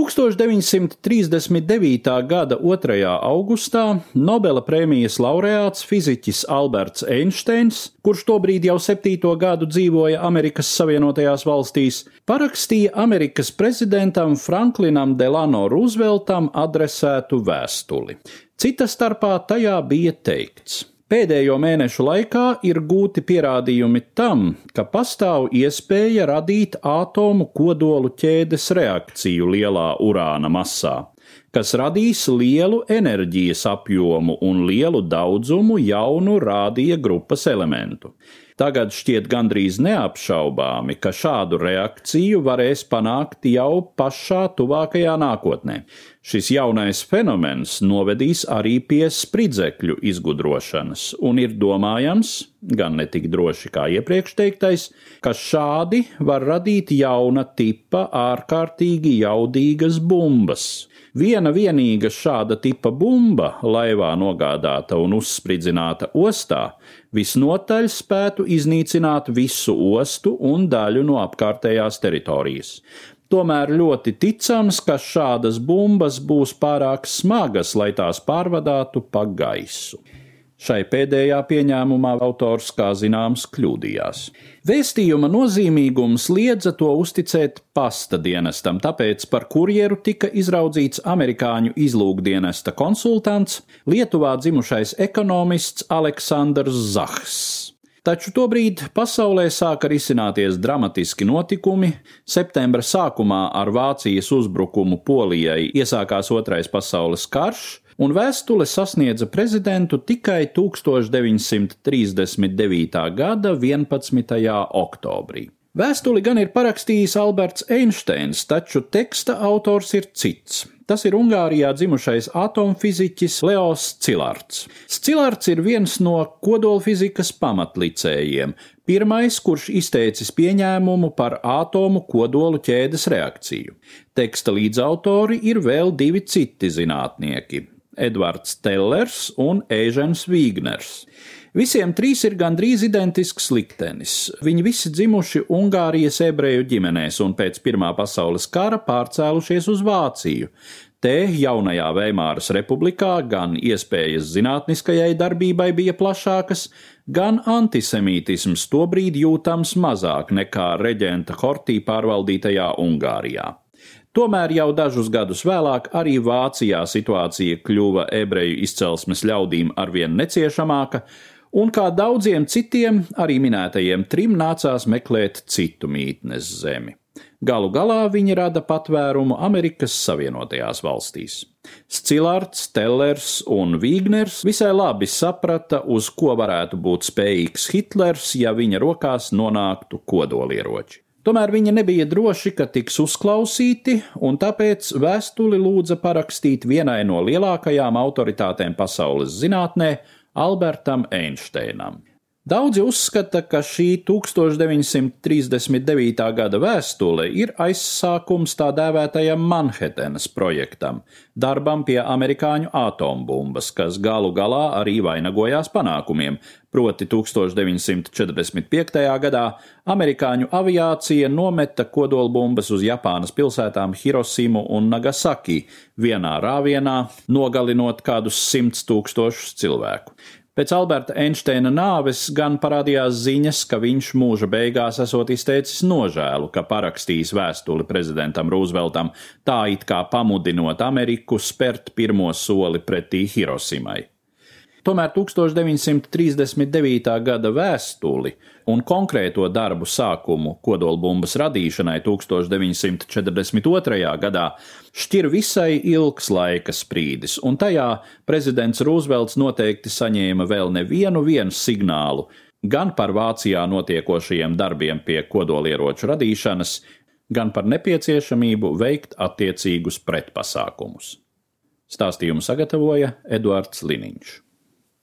1939. gada 2. augustā Nobela prēmijas laureāts fiziķis Alberts Einsteins, kurš tobrīd jau septīto gadu dzīvoja Amerikas Savienotajās valstīs, parakstīja Amerikas prezidentam Franklinam Delano Rooseveltam adresētu vēstuli. Cita starpā tajā bija teikts: Pēdējo mēnešu laikā ir gūti pierādījumi tam, ka pastāv iespēja radīt atomu kodolu ķēdes reakciju lielā urāna masā, kas radīs lielu enerģijas apjomu un lielu daudzumu jaunu rādīja grupas elementu. Tagad šķiet gandrīz neapšaubāmi, ka šādu reakciju varēs panākt jau pašā tuvākajā nākotnē. Šis jaunais fenomens novedīs arī pie spridzekļu izgudrošanas, un ir domājams, gan ne tik droši kā iepriekš teiktais, ka šādi var radīt jauna tipa ārkārtīgi jaudīgas bumbas, Viena vienīga šāda tipa bumba, laivā nogādāta un uzspridzināta ostā, visnotaļ spētu iznīcināt visu ostu un daļu no apkārtējās teritorijas. Tomēr ļoti ticams, ka šādas bumbas būs pārāk smagas, lai tās pārvadātu pa gaisu. Šai pēdējā pieņēmumā autors, kā zināms, kļūdījās. Vēstījuma nozīmīgums liedza to uzticēt pasta dienestam, tāpēc par kurjeru tika izraudzīts amerikāņu izlūkdienesta konsultants, Lietuvā dzimušais ekonomists Aleksandrs Zahs. Taču tobrīd pasaulē sāka risināties dramatiski notikumi. Septembra sākumā ar Vācijas uzbrukumu Polijai iesākās Otrais pasaules karš, un vēstule sasniedza prezidentu tikai 1939. gada 11. oktobrī. Vēstuli gan ir parakstījis Alberts Einsteins, taču teksta autors ir cits. Tas ir Ungārijā dzimušais atomfiziķis Leos Cilārds. Cilārds ir viens no kodolfizikas pamatlicējiem, pirmais, kurš izteicis pieņēmumu par atomu kodolu ķēdes reakciju. Teksta līdzautori ir vēl divi citi zinātnieki Edvards Tellers un Ēžens Vīgners. Visiem trīs ir gandrīz identisks liktenis. Viņi visi dzimuši Ungārijas ebreju ģimenēs un pēc Pirmā pasaules kara pārcēlušies uz Vāciju. Te jaunajā Veimāras republikā gan iespējas zinātniskajai darbībai bija plašākas, gan antisemītisms tobrīd jūtams mazāk nekā reģenta Hortī pārvaldītajā Ungārijā. Tomēr jau dažus gadus vēlāk arī Vācijā situācija kļuva ebreju izcelsmes ļaudīm arvien neciešamāka, un kā daudziem citiem, arī minētajiem trim nācās meklēt citu mītnes zemi. Galu galā viņi rada patvērumu Amerikas Savienotajās valstīs. Scilārds, Tellers un Vīgners visai labi saprata, uz ko varētu būt spējīgs Hitlers, ja viņa rokās nonāktu kodolieroči. Tomēr viņi nebija droši, ka tiks uzklausīti, un tāpēc vēstuli lūdza parakstīt vienai no lielākajām autoritātēm pasaules zinātnē, Albertam Einsteinam. Daudzi uzskata, ka šī 1939. gada vēstule ir aizsākums tā dēvētajam Manhetenas projektam, darbam pie amerikāņu atombumbas, kas galu galā arī vainagojās panākumiem, proti 1945. gadā amerikāņu aviācija nometa kodolbumbas uz Japānas pilsētām Hirosimu un Nagasaki vienā rāvienā, nogalinot kādus simts tūkstošus cilvēku. Pēc Alberta Einsteina nāves gan parādījās ziņas, ka viņš mūža beigās esot izteicis nožēlu, ka parakstījis vēstuli prezidentam Rooseveltam, tā it kā pamudinot Ameriku spērt pirmo soli pretī Hirosimai. Tomēr 1939. gada vēstuli un konkrēto darbu sākumu kodolbumbas radīšanai 1942. gadā šķir visai ilgs laika sprīdis, un tajā prezidents Rūzvelts noteikti saņēma vēl nevienu signālu gan par Vācijā notiekošajiem darbiem pie kodolieroču radīšanas, gan par nepieciešamību veikt attiecīgus pretpasākumus. Stāstījumu sagatavoja Eduards Liniņš.